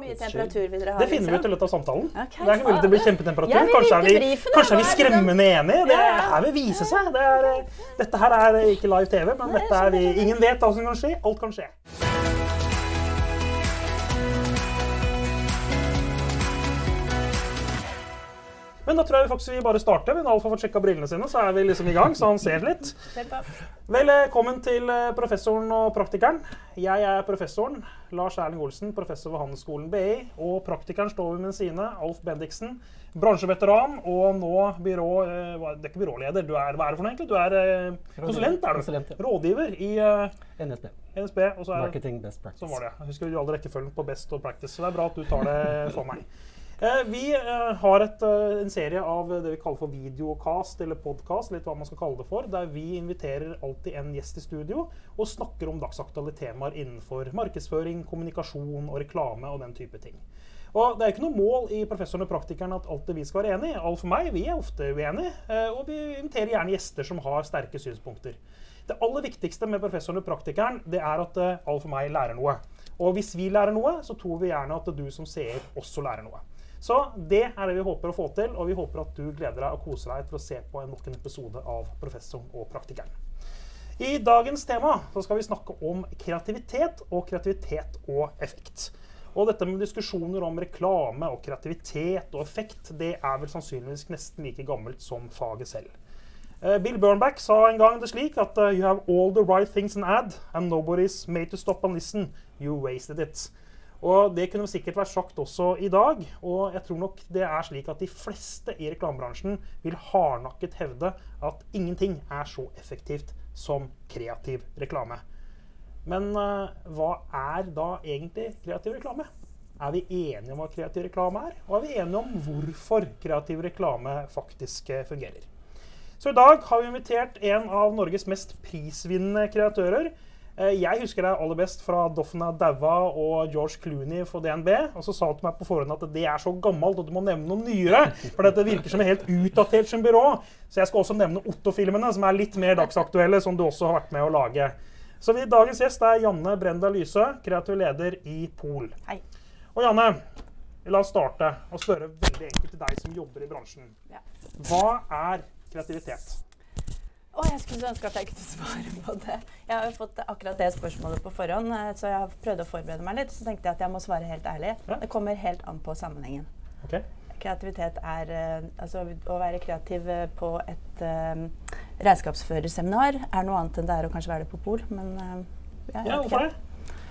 mye temperatur vil dere ha? Det finner vi ut i liksom? løpet av samtalen. Okay, det er mulig det blir kjempetemperatur. Ja, kanskje er vi, kanskje er vi skremmende enige. Det her vil vise seg. Det er, dette her er ikke live TV, men dette er vi, ingen vet hva som kan skje. Alt kan skje. Men da tror jeg faktisk vi bare starter. Men Alf har fått sjekka brillene sine, så er vi liksom i gang, så han ser litt. Velkommen til eh, professoren og praktikeren. Jeg er professoren, Lars Erling Olsen, professor ved Handelsskolen BI. Og praktikeren står ved min side, Alf Bendiksen, bransjeveteran og nå byrå... eh, Det er ikke byråleder, du er, hva er det for noe egentlig? Du er eh, konsulent, er du? Konsulent, ja. Rådgiver i eh, NSB. NSB. Og så er Marketing best practice. Sånn var det. Jeg husker du aldri rekkefølgen på Best og Practice. Så det er bra at du tar det for meg. Eh, Vi eh, har et, eh, en serie av det vi kaller for videocast eller podcast, litt hva man skal kalle det for, der vi inviterer alltid en gjest i studio og snakker om dagsaktuelle temaer innenfor markedsføring, kommunikasjon og reklame og den type ting. Og Det er ikke noe mål i professoren og praktikeren at alltid vi skal være enige. Alt for meg vi er ofte uenige, og vi inviterer gjerne gjester som har sterke synspunkter. Det aller viktigste med professoren og praktikeren det er at alt for meg lærer noe. Og hvis vi lærer noe, så tror vi gjerne at du som seer også lærer noe. Så det er det vi håper å få til, og vi håper at du gleder deg og koser deg til å se på nok en episode av Professoren og praktikeren. I dagens tema så skal vi snakke om kreativitet og kreativitet og effekt. Og dette med diskusjoner om reklame og kreativitet og effekt, det er vel sannsynligvis nesten like gammelt som faget selv. Eh, Bill Burnback sa en gang det slik at eh, You have all the right things in ad, and nobody's made to stop and listen. You wasted it. Og Det kunne sikkert vært sagt også i dag. Og jeg tror nok det er slik at de fleste i reklamebransjen vil hardnakket hevde at ingenting er så effektivt som kreativ reklame. Men uh, hva er da egentlig kreativ reklame? Er vi enige om hva kreativ reklame er? Og er vi enige om hvorfor kreativ reklame faktisk eh, fungerer? Så i dag har vi invitert en av Norges mest prisvinnende kreatører. Eh, Jeg husker deg aller best fra Doffena Daua og George Clooney for DNB. Og så sa du til meg på forhånd at det er så gammelt at du må nevne noe nyere. For dette virker som en helt utdatert som byrå. Så jeg skal også nevne Otto-filmene, som er litt mer dagsaktuelle, som du også har vært med å lage. Så vi, dagens gjest er Janne Brenda Lyse, kreativ leder i Pol. Hei. Og Janne, la oss starte og spørre veldig enkelt til deg som jobber i bransjen. Ja. Hva er kreativitet? Å, jeg skulle så ønske at jeg kunne svare på det. Jeg har jo fått akkurat det spørsmålet på forhånd, eh, så jeg har prøvd å forberede meg litt. Så tenkte jeg at jeg må svare helt ærlig. Ja. Det kommer helt an på sammenhengen. Okay. Kreativitet er eh, Altså å være kreativ eh, på et eh, regnskapsførerseminar er noe annet enn det er å kanskje være det på Pol, men uh, jeg Ja, hvorfor ikke. det?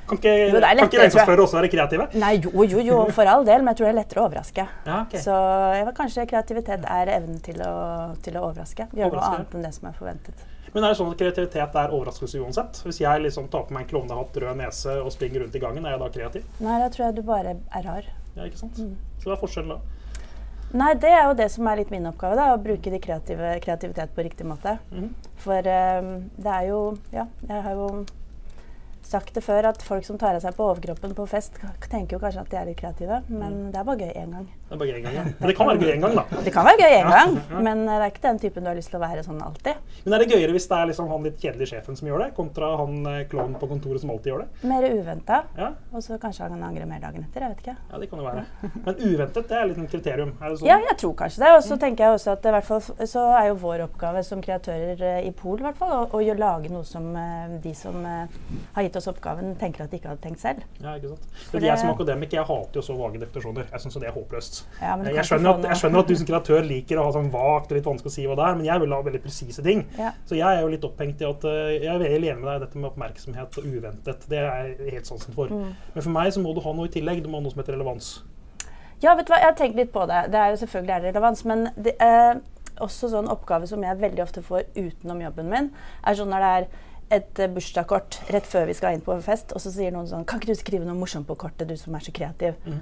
Kan ikke, Jo, lettere, er kan ikke den som spør, også være kreative? Nei, jo, jo, jo, for all del, men jeg tror det er lettere å overraske. Ja, okay. Så kanskje kreativitet er evnen til å, til å overraske. Gjøre noe annet enn det som er forventet. Men er det sånn at kreativitet er overraskelse uansett? Hvis jeg liksom tar på meg en klovnehatt, rød nese og springer rundt i gangen, er jeg da kreativ? Nei, da tror jeg du bare er rar. Ja, ikke sant? Mm. Så hva er forskjellen da? Nei, det er jo det som er litt min oppgave, da, å bruke kreative, kreativitet på riktig måte. Mm. For um, det er jo Ja, jeg har jo sagt det før at folk som tar av seg på overkroppen på fest, tenker jo kanskje at de er litt kreative, men Mm. det er bare gøy én gang. Det er bare en gang, ja. Men det kan være gøy en gang, da. Det kan være gøy en gang, men det er ikke den typen du har lyst til å være sånn alltid. Men er det gøyere hvis det er liksom han litt kjedelige sjefen som gjør det, kontra han eh, klovnen på kontoret som alltid gjør det? Mer uventa, Ja, og så kanskje han angrer mer dagen etter. Jeg vet ikke. ja det kan jo være. Men uventet, det er litt et kriterium. Er det sånn? Ja, jeg tror kanskje det. Og så tenker jeg også at i hvert fall så er jo vår oppgave som kreatører eh, i Pol i hvert fall, å, å lage noe som eh, de som har gitt oss oppgaven, tenker at de ikke hadde tenkt selv. Ja, ikke sant? For For jeg som akademiker jeg hater jo så vage definisjoner. Jeg syns det er håpløst. Ja, men Jeg skjønner, at, jeg skjønner at du som kreatør liker å ha sånn vagt og litt vanskelig å si hva det er, men jeg vil ha veldig presise ting. Ja. Så jeg er jo litt opphengt i at eh, jeg er veldig enig med deg dette med oppmerksomhet og uventet. Det er jeg helt sansen for. Mm. Men for meg så må du ha noe i tillegg. Du må ha noe som heter relevans. Ja, vet du hva, jeg har tenkt litt på det. Det er jo selvfølgelig er det relevans, men det er også sånn oppgave som jeg veldig ofte får utenom jobben min, er sånn når det er et eh, bursdagskort rett før vi skal inn på fest, og så sier noen sånn Kan ikke du skrive noe morsomt på kortet, du som er så kreativ? Mhm.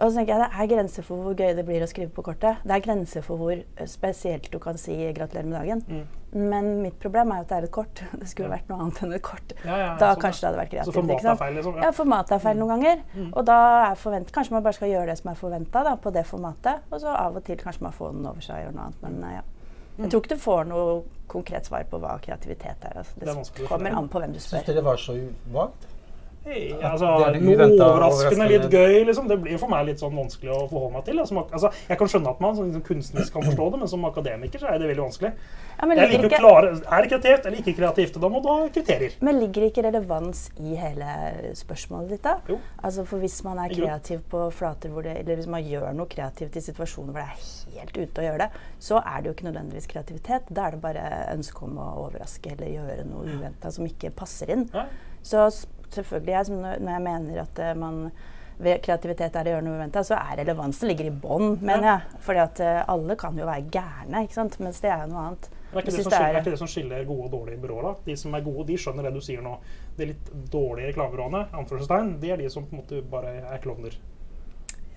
Og så tenker jeg det er grenser for hvor gøy det blir å skrive på kortet. Det er grenser for hvor eh, spesielt du kan si 'gratulerer med dagen'. Mm. Men mitt problem er jo at det er et kort. Det skulle Ja. vært noe annet enn et kort. Ja, ja, Da sånn, kanskje det hadde vært Så kreativt. formatet ikke er feil, liksom? Ja, formatet er feil noen ganger. Mm. Og da er forvent, kanskje man bare skal gjøre det som er forventa på det formatet. Og så av og til kanskje man får den over seg og gjør noe annet. Men eh, ja. Mm. Jeg tror ikke du får noe konkret svar på hva kreativitet er. Altså. Det, Det er kommer an på hvem du Syns spør. dere det var så vagt? Hey, altså, noe overraskende, litt gøy. Liksom. Det blir for meg litt sånn vanskelig å forholde meg til. Altså, altså, jeg kan skjønne at man sånn, liksom, kunstnerisk kan forstå det, men som akademiker så er det veldig vanskelig. Ja, men Jeg liker ikke- klare, Er det kreativt eller ikke kreativt? Da må du ha kriterier. Men ligger det ikke relevans i hele spørsmålet ditt, da? Jo. Altså for Hvis man er kreativ på flater hvor det, eller hvis man gjør noe kreativt i situasjoner hvor det er helt ute å gjøre det, så er det jo ikke nødvendigvis kreativitet. Da er det bare ønske om å overraske eller gjøre noe uventa som ikke passer inn. Ja. Så selvfølgelig, jeg, som når jeg mener at eh, man ved kreativitet er å gjøre noe uventa, så er relevansen ligger i bånn, mener jeg. Fordi at eh, alle kan jo være gærne, ikke sant? mens det er jo noe annet. Det er ikke, det som det skiller, er- er ikke det som skiller gode og dårlige byråer? da? De som er gode, de skjønner det du sier nå. De litt dårlige reklamebyråene, anførselstegn, de er de som på en måte bare er klovner.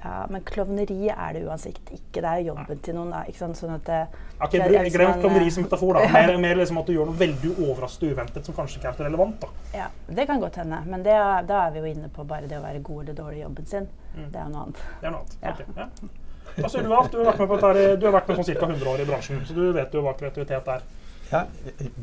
Ja, Men klovneri er det uansett ikke. Det er jo jobben til noen. ikke sant? Sånn at det, Ok, det er Glem klovneri som metafor. da. Mer, mer liksom at du gjør noe veldig overraskende uventet som kanskje ikke er så relevant. da. Ja, Det kan godt hende. Men det, er- da er vi jo inne på bare det å være god eller dårlig i jobben sin. Mm. Det er noe annet. Det er noe annet. Ja. Ok, ja. Altså, du, har, Du har vært med, på dette her, du har vært med sånn ca. 100 år i bransjen, så du vet jo hva kreativitet er. Ja,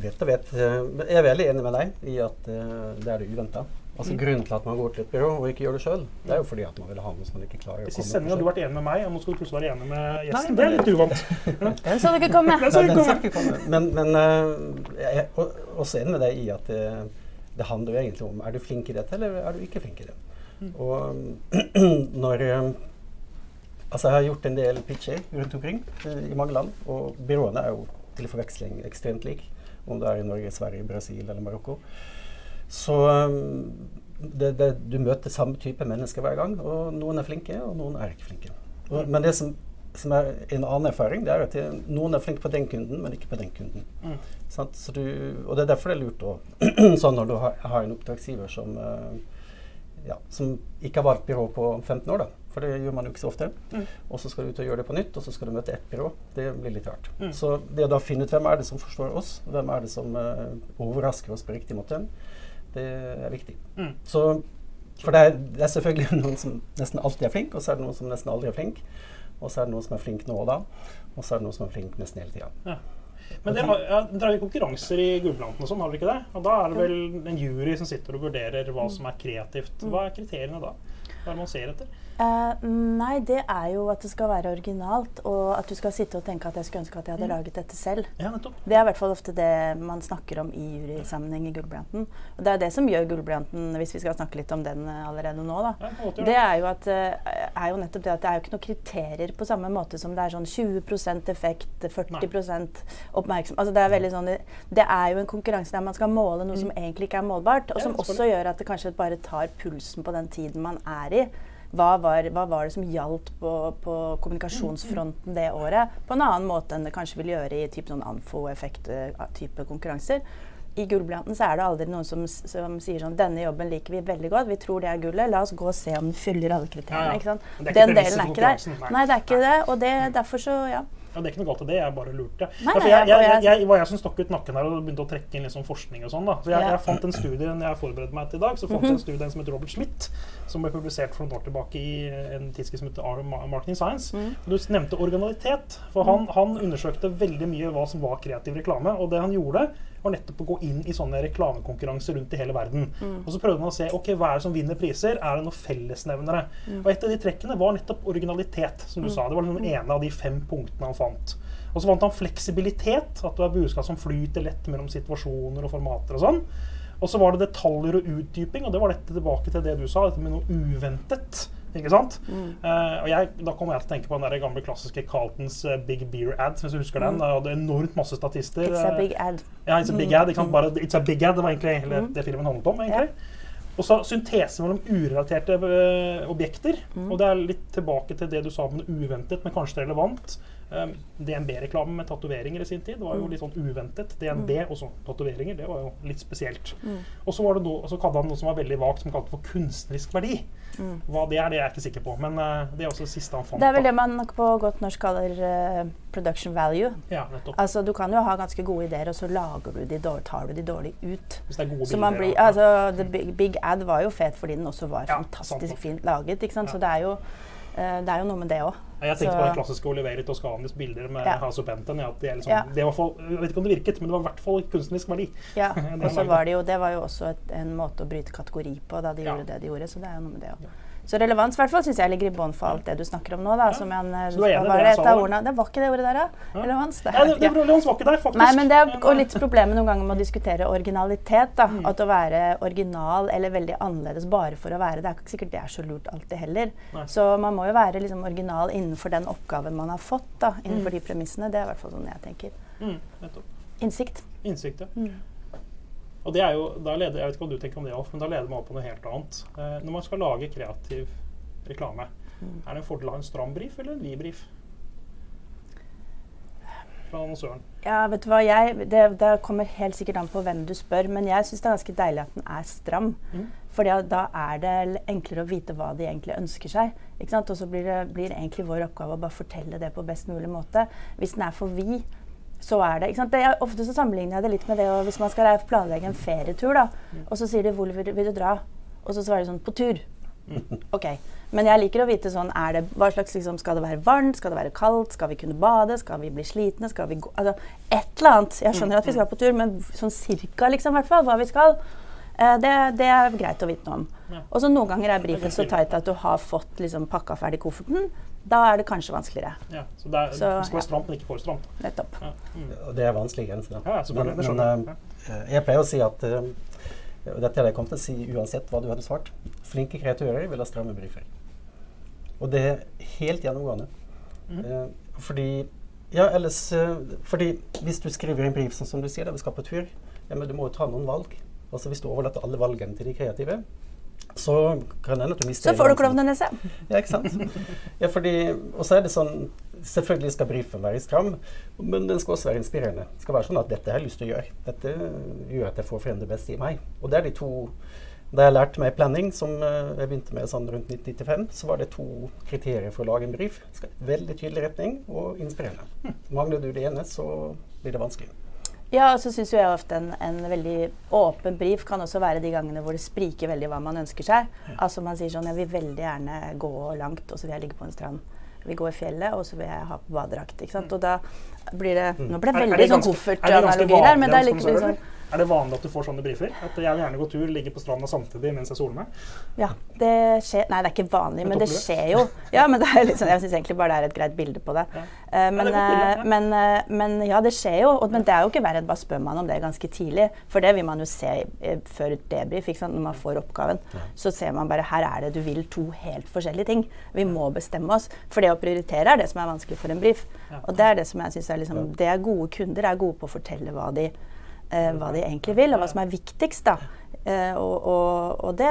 vet og vet. Eh, Jeg er veldig enig med deg i at eh, det er det uventa. Altså, Mm. Grunnen til at man går til et byrå og ikke gjør det sjøl, det er jo fordi at man vil ha noe som man ikke klarer å I siste komme sending hadde du vært enig med meg, og nå skal du plutselig være enig med gjesten. Nei, det er litt uvant. Den skal du ikke komme! Den skal ikke komme. Men, men uh, jeg er også enig med deg i at det, det handler jo egentlig om er du flink i dette, eller er du ikke flink i det. Mm. Og når eh, Altså, jeg har gjort en del pitcher rundt omkring eh, i mange land, og byråene er jo til forveksling ekstremt like, om det er i Norge, Sverige, Brasil eller Marokko. Så eh, det, det, du møter samme type mennesker hver gang, og noen er flinke, og noen er ikke flinke. Og, men det som, som er en annen erfaring, det er at det, noen er flinke på den kunden, men ikke på den kunden. Mm. Sant? Så du, og det er derfor det er lurt å Sånn når du har, har en oppdragsgiver som, eh, ja, som ikke har valgt byrå på 15 år, da. For det gjør man jo ikke så ofte. Mm. Og så skal du ut og gjøre det på nytt, og så skal du møte ett byrå. Det blir litt rart. Mm. Så det å da finne ut hvem er det som forstår oss, hvem er det som uh, overrasker oss på riktig måte, det er viktig. Mm. Så, for det er, det er selvfølgelig noen som nesten alltid er flink, og så er det noen som nesten aldri er flink. Og så er det noen som er flink nå og da, og så er det noen som er flink nesten hele tida. Ja. Men dere har, ja, dere har jo konkurranser i Gullplanten og sånn, har dere ikke det? Og da er det vel en jury som sitter og vurderer hva som er kreativt. Hva er kriteriene da? Hva er det man ser etter? Eh, nei, det er jo at det skal være originalt, og at du skal sitte og tenke at jeg skulle ønske at jeg hadde Mm. laget dette selv. Ja. Det er i hvert fall ofte det man snakker om i jurysammenheng i Gullblyanten. Og det er det som gjør Gullblyanten, hvis vi skal snakke litt om den eh, allerede nå, da. Ja, måte. Det er jo, at, eh, er jo nettopp det at det er jo ikke noen kriterier på samme måte som det er sånn 20% effekt, 40 oppmerksomhet Altså det er sånn Det er jo en konkurranse der man skal måle noe som egentlig ikke er målbart, og som også gjør at det kanskje bare tar pulsen på den tiden man er i. Hva var, hva var det som gjaldt på, på kommunikasjonsfronten det året? På en annen måte enn det kanskje vil gjøre i typ sånn Anfo-effekt-type konkurranser. I Gullbranten så er det aldri noen som, som sier sånn Denne jobben liker vi veldig godt. Vi tror det er gullet. La oss gå og se om den fyller alle kriteriene. Ja, ja. Den delen er ikke der. Nei, det er ikke det. Og det, derfor så, ja. Ja, det er ikke noe galt i det, jeg bare lurte. Nei, ja, nei, jeg, jeg, jeg, jeg- var jeg som stakk ut nakken her og begynte å trekke inn sånn forskning og sånn. da. Så jeg, Ja. fant en studie når jeg forberedte meg til i dag, så fant jeg en studie som heter Robert Schmidt, som ble publisert for noen år tilbake i en tidsskrift som heter Marketing Science. Du nevnte originalitet, for han, han undersøkte veldig mye hva som var kreativ reklame, og det han gjorde, var nettopp å gå inn i sånne reklamekonkurranser rundt i hele verden. Og så prøvde han å se ok, hva er det som vinner priser, er det noen fellesnevnere. Og et av de trekkene var nettopp originalitet, som du sa. Det var liksom den ene av de fem punktene han fant. Og så fant han fleksibilitet, at du har budskap som flyter lett mellom situasjoner og formater og sånn. Og så var det detaljer og utdyping, og det var dette tilbake til det du sa, dette med noe uventet. Ikke sant? Eh, og jeg, da kommer jeg til å tenke på den der gamle klassiske Carltons uh, Big Beer ad, hvis du husker den. Det hadde enormt masse statister. It's a eh, big ad. ja, It's a Big Ad. Ikke sant? Bare It's a Big Ad, det var egentlig hele det filmen handlet om. egentlig. Og så syntese mellom urelaterte objekter. Og det er litt tilbake til det du sa om det uventet, men kanskje relevant. Um, DNB-reklame med tatoveringer i sin tid var jo litt sånn uventet. DNB og så tatoveringer, det var jo litt spesielt. Og så var det noe, så hadde han noe som var veldig vagt, som kalte for kunstnerisk verdi. Hva det er, det er jeg ikke sikker på, men øh, det er også det siste han fant. Det er vel det man på godt norsk kaller uh, production value. Ja, nettopp. Altså, du kan jo ha ganske gode ideer, og så lager du de dårlig, tar du de dårlig ut. Hvis det er gode Så man bilder, blir, altså, The Big, Big Ad var jo fet fordi den også var Ja, fantastisk sant. fint laget. Ikke sant? Ja. Så det er jo Eh, det er jo noe med det òg. Jeg tenkte på den klassiske Oliveri Toscanis bilder med Ja. House Benten. Ja, er liksom, Ja. det var for, jeg vet ikke om det virket, men det var i hvert fall kunstnerisk verdi. Ja, og så var- det jo Det var jo også et, en måte å bryte kategori på da de gjorde det de gjorde. Så det er jo noe med det òg. Så relevans i hvert fall syns jeg ligger i bånn for alt det du snakker om nå. Da, Ja. som en, eh, Så du er enig det jeg sa ordene? Det var ikke det ordet der, da? Ja. Relevans? Det vet det, det. Relevans var ikke der, faktisk. Nei, men det er litt problemet noen ganger med å diskutere originalitet. da. Mm. At å være original eller veldig annerledes bare for å være det, er ikke sikkert det er så lurt alltid heller. Nei. Så man må jo være liksom original innenfor den oppgaven man har fått. da, Innenfor Mm. de premissene. Det er i hvert fall sånn jeg tenker. Mm. Innsikt. Innsikt, ja. Mm. Og det er jo, leder, jeg vet ikke hva du tenker om det, Alf, men da leder man opp på noe helt annet. Eh, når man skal lage kreativ reklame, Mm. er det en fordel å ha en stram brief eller en vid brief? Fra annonsøren. Ja, vet du hva, jeg, det, det kommer helt sikkert an på hvem du spør, men jeg syns det er ganske deilig at den er stram. Mm. Fordi da er det enklere å vite hva de egentlig ønsker seg. Og så blir det blir egentlig vår oppgave å bare fortelle det på best mulig måte. Hvis den er for vid, så er det, ikke sant? det er, Ofte så sammenligner jeg det litt med det å, hvis man skal planlegge en ferietur, da, og så sier de 'hvor vil, du- vil du dra?' Og så svarer de sånn 'på tur'. Ok, Men jeg liker å vite sånn er det, hva slags, liksom, Skal det være varmt? Skal det være kaldt? Skal vi kunne bade? Skal vi bli slitne? Skal vi gå altså, Et eller annet. Jeg skjønner at vi skal på tur, men sånn cirka liksom, hvert fall, hva vi skal. eh, det, det er greit å vite noe om. Og så noen ganger er brifen så tight at du har fått liksom, pakka ferdig kofferten. Da er det kanskje vanskeligere. Ja, så det, er, Så, det skal være stramt, men ikke for stramt. Nettopp. Ja. Mm. Og det er vanskelige grenser. Ja. Men, men, jeg. eh, jeg pleier å si at uh, Dette hadde jeg kommet til å si uansett hva du hadde svart. Flinke kreatører vil ha stramme briefer. Og det er helt gjennomgående. Mm. Uh, fordi ja, ellers fordi hvis du skriver en brief sånn som du sier, der vi skal på tur, ja, men du må jo ta noen valg. Altså Hvis du overlater alle valgene til de kreative, så kan det hende at du mister Så får du klovnenese. Ja, ikke sant? Ja, fordi, og så er det sånn Selvfølgelig skal briefen være stram, men den skal også være inspirerende. Det skal være sånn at dette har jeg lyst til å gjøre. Dette gjør at jeg får frem det beste i meg. Og det er de to Da jeg lærte meg planning, som eh, jeg begynte med sånn rundt 1995, så var det to kriterier for å lage en brief. Veldig tydelig retning og inspirerende. Mangler du det ene, så blir det vanskelig. Ja, og så syns jeg ofte en, en veldig åpen brief kan også være de gangene hvor det spriker veldig hva man ønsker seg. Altså man sier sånn Jeg vil veldig gjerne gå langt, og så vil jeg ligge på en strand. Vi går i fjellet, og så vil jeg ha på badedrakt. ikke sant? Og da blir det Nå ble det veldig sånn er koffertanalogi der, men det er litt sånn... Er det vanlig at du får sånne briefer? At jeg vil gjerne gå tur, ligge på stranda samtidig mens jeg soler meg? Ja, det skjer Nei, det er ikke vanlig, Men det skjer jo. Ja, men det er litt sånn, Jeg syns egentlig bare det er et greit bilde på det. Ja. Eh, men, det et godt bilde, eh, ja. men, eh, men ja, det skjer jo. Og, men det er jo ikke verre enn bare spør man om det ganske tidlig. For det vil man jo se før debrief. Ikke sant? Når man får oppgaven, så ser man bare her er det du vil to helt forskjellige ting. Vi må bestemme oss. For det å prioritere er det som er vanskelig for en brief. Og det er det som jeg synes er liksom Det er gode kunder er gode på å fortelle hva de, hva de egentlig vil, og hva som er viktigst. da. Eh, og og, og det,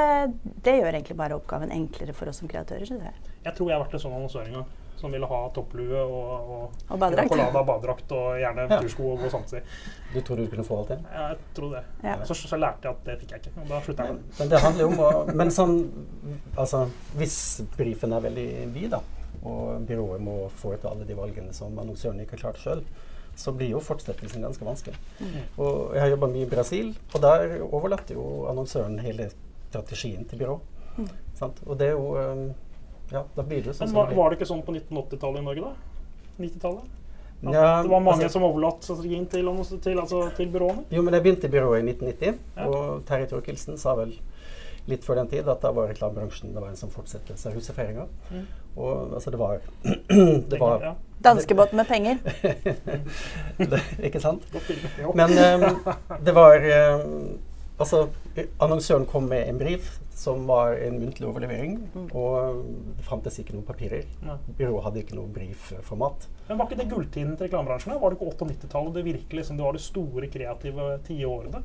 det gjør egentlig bare oppgaven enklere for oss som kreatører, synes jeg. Jeg tror jeg har vært en sånn annonsør en gang. Som ville ha topplue og, og, Og badedrakt. Colada badedrakt og gjerne Ja. tursko og gå samtidig. Du trodde du kunne få alt det? Ja, jeg tror det. Ja. Så, så lærte jeg at det fikk jeg ikke. Og da slutta jeg. med det. men det handler jo om å Men sånn Altså, hvis brifen er veldig vid, da, og byrået må foreta alle de valgene som annonsøren ikke har klart sjøl, så blir jo fortsettelsen ganske vanskelig. Og jeg har jobba mye i Brasil, og der overlater jo annonsøren hele strategien til byrå. Sant? Og det er jo um, Ja, da blir det jo sånn Men var, det var det ikke sånn på 1980-tallet i Norge, da? 90-tallet? Ja, det var mange altså- som overlatt strategien til, til, altså, til byråene? Jo, men jeg begynte i byrået i 1990, Ja. og Terje Thorkildsen sa vel litt før den tid at da var reklamebransjen det var en som fortsettelse av husefeiringa. Mm. Og altså, det var Det var Danskebåt med penger. det, Ikke sant? Men um, det var um, Altså, annonsøren kom med en brief som var en muntlig overlevering, og det fantes ikke noen papirer. Byrået hadde ikke noe briefformat. Men var ikke det gulltiden til reklamebransjen? Var det ikke 80- og 90-tallet det virkelig som det var de store kreative tiårene?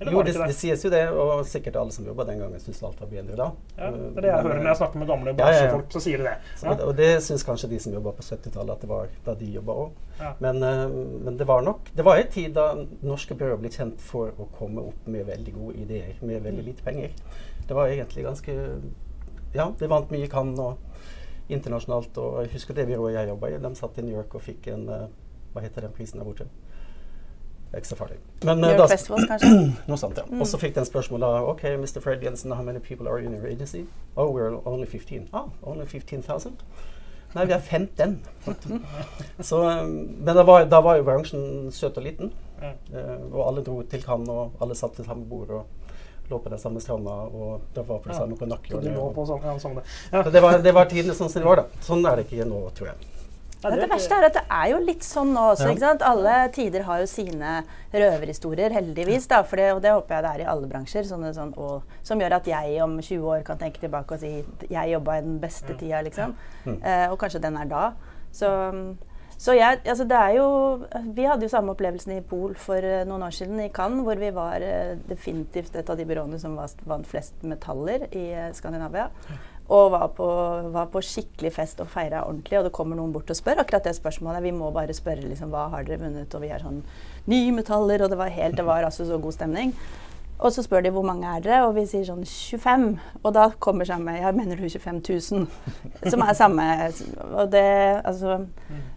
Eller Jo, det, det sies jo det, og sikkert alle som jobba den gangen, syns alt var bedre da. Ja, det er det jeg hører når jeg snakker med gamle Ja, ja, så sier de det. Så, Og det syns kanskje de som jobba på 70-tallet, at det var da de jobba òg. Men, eh, men det var nok Det var en tid da norske byråer ble kjent for å komme opp med veldig gode ideer med veldig lite penger. Det var egentlig ganske Ja, det vant mye Cannes og internasjonalt. Og jeg husker det byrået jeg jobba i, de satt i New York og fikk en eh, Hva heter den prisen der borte? Ekstra farlig. Men, uh, da- Festivals, kanskje? Noe sånt, ja. Og så fikk den spørsmålet OK, Mr. Fred Jensen, how many people are in your agency? Oh, we're only 15. Ah, only 15,000? Nei, vi er 15. Så, um, men da var, da var jo bransjen søt og liten. Mm. Uh, og alle dro til Cannes, og alle satt til samme bord og lå på den samme stranda. Og det var for Ja. noe Så nakkejobb. på sånn, ja, sånn det. Ja. Det var, det var tidene sånn som det var, da. Sånn er det ikke nå, tror jeg. Nei, Det, verste er at det er jo litt sånn nå også. Ja. ikke sant? Alle tider har jo sine røverhistorier, heldigvis. da, for det, Og det håper jeg det er i alle bransjer. Sånne, sånn, og, som gjør at jeg om 20 år kan tenke tilbake og si jeg jobba i den beste tida, liksom. Eh, og kanskje den er da. Så, så jeg, altså det er jo Vi hadde jo samme opplevelsen i Pol for eh, noen år siden, i Cannes, hvor vi var eh, definitivt et av de byråene som vant flest metaller i eh, Skandinavia. Og var på, var på skikkelig fest og feira ordentlig. Og det kommer noen bort og spør akkurat det spørsmålet. Vi må bare spørre liksom, hva har dere vunnet, og vi har sånn Nye metaller, og det var helt Det var altså så god stemning. Og så spør de hvor mange er dere, og vi sier sånn 25. Og da kommer samme Ja, mener du 25 000? Som er samme Og det Altså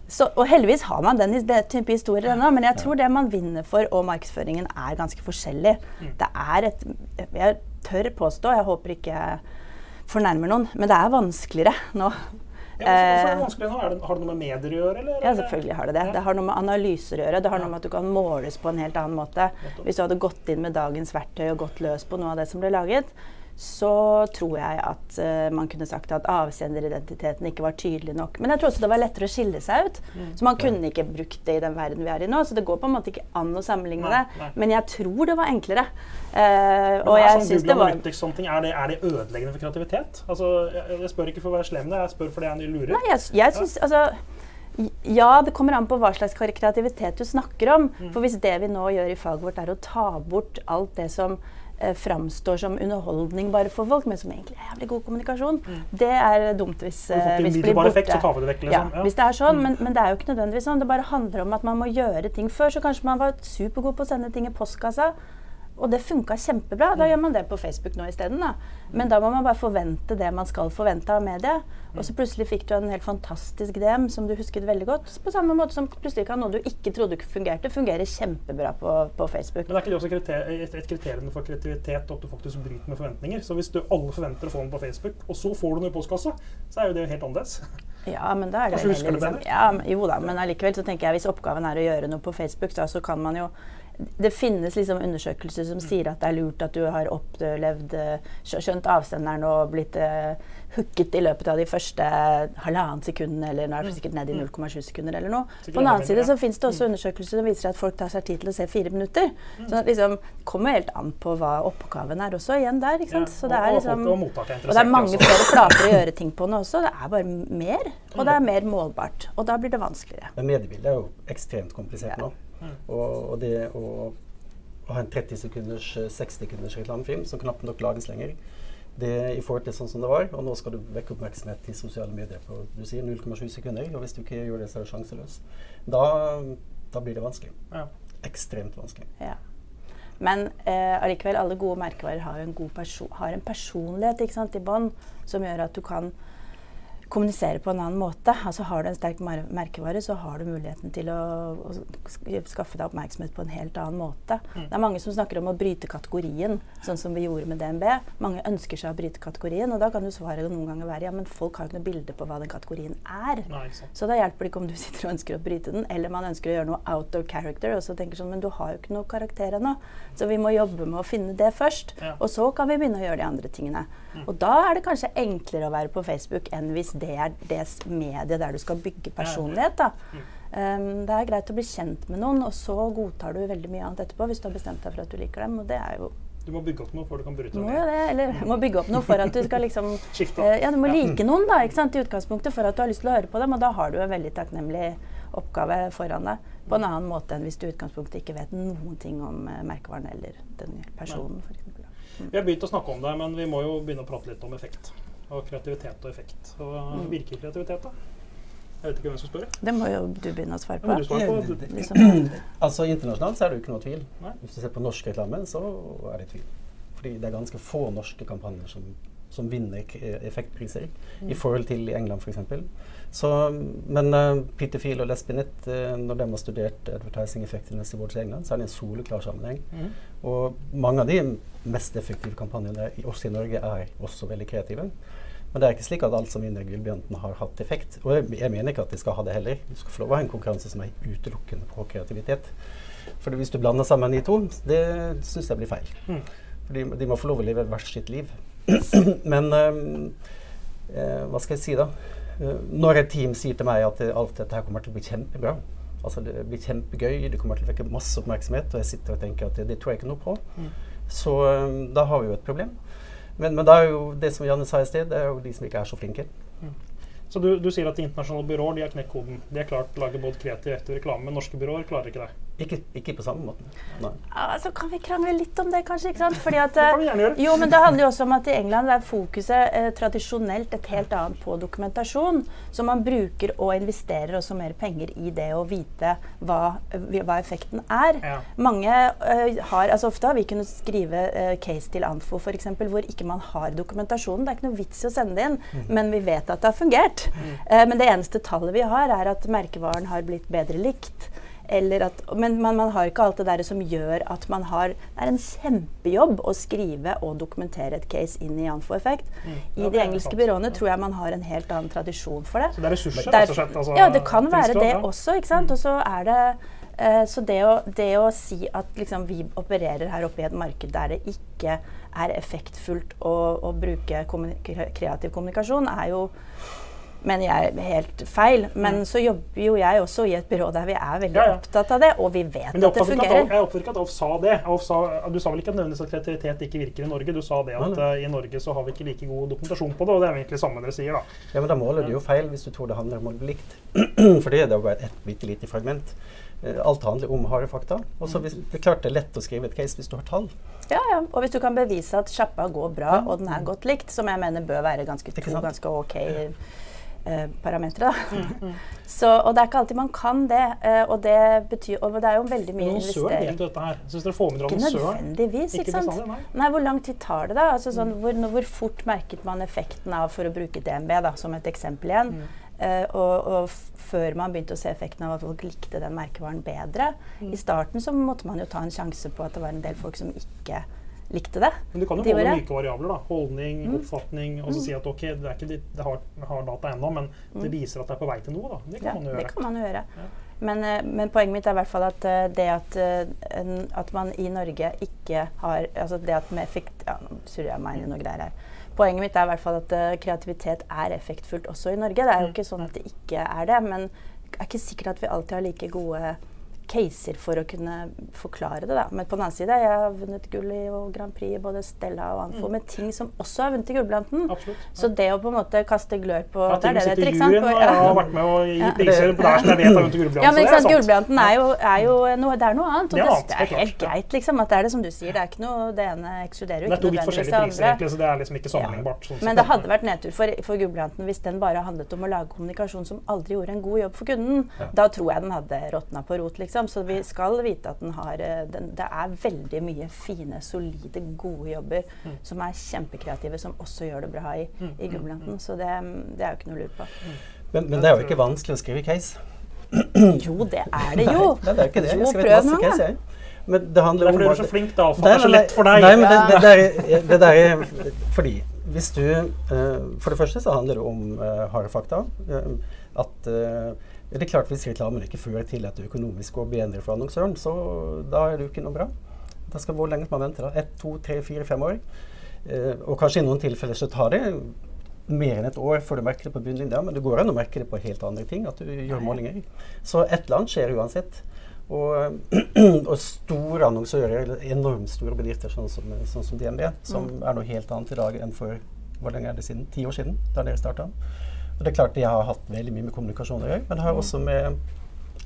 så, Og heldigvis har man den, type historier ennå, men jeg tror det man vinner for, og markedsføringen, er ganske forskjellig. Det er et Jeg tør påstå, jeg håper ikke fornærmer noen, men det er vanskeligere nå. Ja, er det vanskeligere vanskelig nå? Det, har det noe med medier å gjøre? Eller? ja, selvfølgelig har det det. Det har noe med analyser å gjøre. Det har noe med at du kan måles på en helt annen måte. Hvis du hadde gått inn med dagens verktøy og gått løs på noe av det som ble laget, så tror jeg at uh, man kunne sagt at avsenderidentiteten ikke var tydelig nok. Men jeg tror også det var lettere å skille seg ut. Mm. Så man kunne ikke brukt det i den verden vi er i nå. Så det går på en måte ikke an å sammenligne Nei, det. nei. Men jeg tror det var enklere. Uh, og er jeg sånn syns det var Analytics, sånne ting, er, det, er det ødeleggende for kreativitet? Altså, jeg, jeg spør ikke for å være slem, jeg spør fordi jeg lurer. Nei, jeg, jeg synes, altså, ja, det kommer an på hva slags kreativitet du snakker om. Mm. For hvis det vi nå gjør i faget vårt, er å ta bort alt det som framstår som underholdning bare for folk, men som egentlig er jævlig god kommunikasjon, det er dumt hvis, eh, hvis det blir borte. effekt, så tar vi det vekk, liksom. Ja, Ja. hvis det er sånn, men, men det er jo ikke nødvendigvis sånn. Det bare handler om at man må gjøre ting før. Så kanskje man var supergod på å sende ting i postkassa. Og det funka kjempebra. Da gjør man det på Facebook nå isteden. Men da må man bare forvente det man skal forvente av media. Og så plutselig fikk du en helt fantastisk DM som du husket veldig godt. På samme måte som plutselig kan noe du ikke trodde fungerte, fungere kjempebra på, på Facebook. Men det er ikke det også kriter et, et kriterium for kreativitet at du faktisk bryter med forventninger? Så hvis du alle forventer å få den på Facebook, og så får du den i postkassa, så er jo det helt annerledes. Ja, men da er det Kanskje heller liksom, ja, Jo da, men allikevel så tenker jeg hvis oppgaven er å gjøre noe på Facebook, da, så kan man jo det finnes liksom undersøkelser som sier at det er lurt at du har opplevd eh, Skjønt avsenderen og blitt uh, hooket i løpet av de første halvannet sekundene, eller nå er det sikkert ned i 0,7 sekunder eller noe. På den annen side så finnes det også undersøkelser som viser at folk tar seg tid til å se fire minutter. Så det liksom kommer helt an på hva oppgaven er også, igjen der. ikke sant? Så det er liksom... og, det er mange flere flater å gjøre ting på nå også. Det er bare mer, og det er mer målbart. Og da blir det vanskeligere. Men mediebildet er jo ekstremt komplisert nå. Mm. Og, og det å, å ha en 30 sekunders, eh, 60 sekunders reklamefilm som knapt nok lages lenger, det i forhold til sånn som det var. Og nå skal du vekke oppmerksomhet til sosiale medier på du sier 0,7 sekunder. Og hvis du ikke gjør det, så er du sjanseløs. Da, da blir det vanskelig. Ja. Ekstremt vanskelig. Ja. Men eh, allikevel, alle gode merkevarer har jo en, god perso har en personlighet ikke sant, i bånn som gjør at du kan kommunisere på en annen måte. Altså Har du en sterk mer merkevare, så har du muligheten til å, å skaffe deg oppmerksomhet på en helt annen måte. Det er mange som snakker om å bryte kategorien, sånn som vi gjorde med DNB. Mange ønsker seg å bryte kategorien, og da kan jo svaret noen ganger være ja, men folk har jo ikke noe bilde på hva den kategorien er. Nei. Så da hjelper det ikke om du sitter og ønsker å bryte den, eller man ønsker å gjøre noe out of character, og så tenker sånn, men du har jo ikke noe karakter ennå. Så vi må jobbe med å finne det først, Ja. og så kan vi begynne å gjøre de andre tingene. Og da er det kanskje enklere å være på Facebook enn hvis det er det mediet der du skal bygge personlighet. Da. Um, det er greit å bli kjent med noen, og så godtar du veldig mye annet etterpå hvis du har bestemt deg for at du liker dem. Og det er jo Du må bygge opp noe før du kan bryte må det eller må bygge opp noe for at du skal liksom Skifte. eh, Ja, du må like noen da, ikke sant, i utgangspunktet for at du har lyst til å høre på dem, og da har du en veldig takknemlig oppgave foran deg. På en annen måte enn hvis du i utgangspunktet ikke vet noen ting om uh, merkevaren eller den personen, for eksempel. Vi har begynt å snakke om det, men vi må jo begynne å prate litt om effekt. Og kreativitet og effekt. Og Mm. virker kreativitet, da? Jeg vet ikke hvem som spør. Det må jo du begynne å svare på. svare på. Du- Liksom. Altså Internasjonalt så er det jo ikke noe tvil. Nei. Hvis du ser på norsk reklame, så er det tvil. Fordi det er ganske få norske kampanjer som, som vinner effektpriser effektpriser, i forhold til i England f.eks. Så, men uh, Peter Field og Les uh, når de har studert advertising effectiveness i vårt England, så er det en soleklar sammenheng. Mm. Og mange av de mest effektive kampanjene også i Norge er også veldig kreative. Men det er ikke slik at alt som vinner Gullbjørnten har hatt effekt. Og jeg, jeg mener ikke at de skal ha det heller. Du skal få lov å ha en konkurranse som er utelukkende på kreativitet. For hvis du blander sammen de to, det syns jeg blir feil. Mm. For de, de må få lov å leve hvert sitt liv. Men eh, hva skal jeg si, da? Eh, når et team sier til meg at alt dette her kommer til å bli kjempebra, altså det blir kjempegøy, det kommer til å vekke masse oppmerksomhet, og jeg sitter og tenker at det, det tror jeg ikke noe på, Mm. så øhm, da har vi jo et problem. Men, men da er jo det som Janne sa i sted, det er jo de som ikke er så flinke. Så du, du sier at internasjonale byråer de har knekt koden. De har klart å lage både kreativ og reklame, men norske byråer klarer ikke det. Ikke, ikke på samme måten. Nei. Altså, kan vi krangle litt om det, kanskje? ikke sant? Fordi at, Det kan vi gjerne gjøre. Jo, men det handler jo også om at i England er fokuset eh, tradisjonelt et helt annet på dokumentasjon. Så man bruker og investerer også mer penger i det å vite hva, eh, hva effekten er. Ja. Mange eh, har, altså Ofte har vi kunnet skrive eh, case til Anfo for eksempel, hvor ikke man har dokumentasjonen. Det er ikke noe vits i å sende det inn, men vi vet at det har fungert. Eh, men det eneste tallet vi har, er at merkevaren har blitt bedre likt. Eller at, men man, man har ikke alt det der som gjør at man har Det er en kjempejobb å skrive og dokumentere et case inn i Anfo-effekt. Mm. I de engelske byråene tror jeg man har en helt annen tradisjon for det. Så det er ressurser, rett og slett? Altså, ja, det kan være det også. ikke sant? Og så er det Uh, så det å, det å si at liksom, vi opererer her oppe i et marked der det ikke er effektfullt å, å bruke kommuni- kreativ kommunikasjon, er jo mener jeg er helt feil. Men så jobber jo jeg også i et byrå der vi er veldig Mm. Ja, ja. opptatt av det, og vi vet Men det at det fungerer. at, jeg oppfatter ikke at Alf sa det. Alf sa, du sa vel ikke at nødvendigvis at kreativitet ikke virker i Norge? Du sa det at eh, i Norge så har vi ikke like god dokumentasjon på det, og det er jo egentlig samme dere sier, da. Ja, men da måler du jo feil hvis du tror det handler om å bli likt. For det er jo bare et bitte lite fragment. Eh, Alt handler om harde fakta. Og så hvis- det er klart det er lett å skrive et case hvis du har tall. Ja, ja. Og hvis du kan bevise at sjappa går bra, Ja. og den er godt likt, som jeg mener bør være ganske, to ganske ok eh, parametere, Mm, Mm, Så, og det er ikke alltid man kan det. Eh, og det betyr Og det er jo veldig mye investering. jo dette her. Syns dere får med dere Ikke nødvendigvis, ikke, sant? nei. Nei, hvor lang tid tar det da? Altså sånn, Mm. hvor, hvor fort merket man effekten av, for å bruke DNB da, som et eksempel igjen, eh, og, og før man begynte å se effekten av at folk likte den merkevaren bedre. Mm. I starten så måtte man jo ta en sjanse på at det var en del folk som ikke likte det. Men du kan jo De måle myke variabler. da. Holdning, Mm. oppfatning. Og så si at ok, det er ikke ditt, det har, har data ennå, men det viser at det er på vei til noe. da. Det kan Mm. Ja, man jo det kan man jo gjøre. Ja. Men, eh, men poenget mitt er i hvert fall at eh, det at, eh, at man i Norge ikke har altså det at med effekt ja, Nå surrer jeg meg inn i noe greier her. Poenget mitt er i hvert fall at kreativitet er effektfullt også i Norge. Det er jo Mm. ikke sånn at det ikke er det, men det er ikke sikkert at vi alltid har like gode caser for å kunne forklare det. Da. Men på den annen side, jeg har vunnet gull i Grand Prix både Stella og Anfo med ting som også har vunnet i Gullblanten. Ja. Så det å på en måte kaste glør på Ja, Det er det det heter, ikke sant? På- jeg har vært med å gi priser på der som jeg vet har vunnet gullblanten. Ja, men ikke sant, det er jo, er jo noe, det er noe annet. Og Det det, det det er helt greit, liksom. At det er det som du sier. Det er ikke noe, det ene ekskluderer jo ikke nødvendigvis det andre. egentlig, så det er liksom ikke sammenlignbart. sånn Men det hadde vært nedtur for, for gullblanten hvis den bare handlet om å lage kommunikasjon som aldri gjorde en god jobb for kunden. Ja. Da tror jeg den hadde råtna på rot, liksom. Så vi skal vite at den har eh, den, Det er veldig mye fine, solide, gode jobber Mm. som er kjempekreative, som også gjør det bra i, Mm, i Gullbranten. Så det, det er jo ikke noe å lure på. Men, men det er jo ikke vanskelig å skrive case. Jo, det er det jo. Nei, det er ikke det. Jo, prøv masse noen case, jeg. Men det handler Derfor om er du så flink, da. For Det er så lett for deg. Nei, men det, det, der, det der er fordi hvis du uh, For det første så handler det om uh, harde fakta. Uh, at eh, det er klart Hvis reklamen ikke fører til at det økonomisk går bedre for annonsøren, så da er det jo ikke noe bra. Da skal Hvor lenge skal man vente? da? Ett, to, tre, fire, fem år? Eh, og kanskje i noen tilfeller så tar det mer enn et år før du merker det på bunnlinja, men det går an å merke det på helt andre ting. At du gjør målinger. Så et eller annet skjer uansett. Og, og store annonsører, eller enormt store bedrifter sånn som, sånn som DNB, som er noe helt annet i dag enn for hvor lenge er det siden? Ti år siden, da dere starta. Og det er klart de har hatt veldig mye med kommunikasjon å gjøre, men det har også med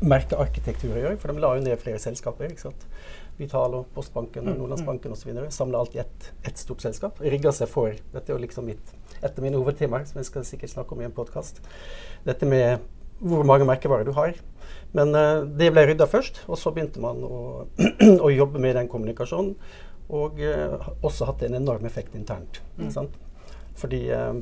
merkearkitektur å gjøre, for de la jo ned flere selskaper. ikke sant? Vitalo, Postbanken og Nordlandsbanken osv. Samla alt i ett ett stort selskap. Rigga seg for Dette er jo liksom mitt, et av mine hovedtemaer, som jeg skal sikkert snakke om i en podkast. Dette med hvor mange merkevarer du har. Men uh, det ble rydda først, og så begynte man å, å jobbe med den kommunikasjonen. Og uh, også hatt en enorm effekt internt. sant? Fordi eh,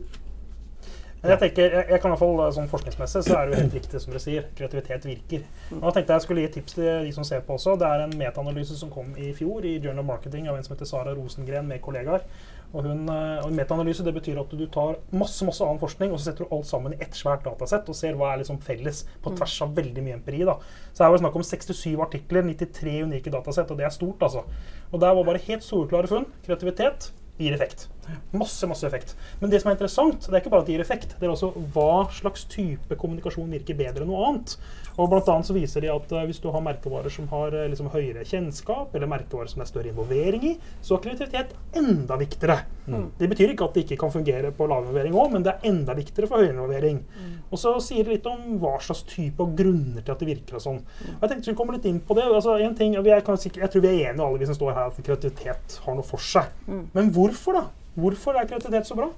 Men jeg tenker, jeg, jeg kan i hvert fall, sånn Forskningsmessig så er det jo helt riktig som dere sier. Kreativitet virker. Og jeg tenkte Jeg skulle gi tips til de som ser på også. Det er en metaanalyse som kom i fjor i Journal Marketing av en som heter Sara Rosengren med kollegaer. Og, hun, eh, og Metaanalyse det betyr at du tar masse masse annen forskning og så setter du alt sammen i ett svært datasett og ser hva er liksom felles på tvers av veldig mye empiri. da. Så her var det snakk om 67 artikler, 93 unike datasett, og det er stort. altså. Og Der var bare helt soleklare funn. Kreativitet gir effekt. Masse masse effekt. Men det som er interessant, det er ikke bare at det gir effekt, det er også hva slags type kommunikasjon virker bedre enn noe annet. Og blant annet så viser de at uh, Hvis du har merkevarer som har uh, liksom høyere kjennskap, eller merkevarer som det er større involvering i, så er kreativitet enda viktigere. Mm. Det betyr ikke at det ikke kan fungere på lav involvering òg, men det er enda viktigere for høyere involvering. Mm. Og så sier det litt om hva slags type og grunner til at det virker og sånn. Og Jeg tenkte vi komme litt inn på det. Altså, en ting, jeg, er, kan sikkert, jeg tror vi er enige alle vi som står her, at kreativitet har noe for seg. Mm. Men hvorfor, da? Hvorfor er kreativitet så bra?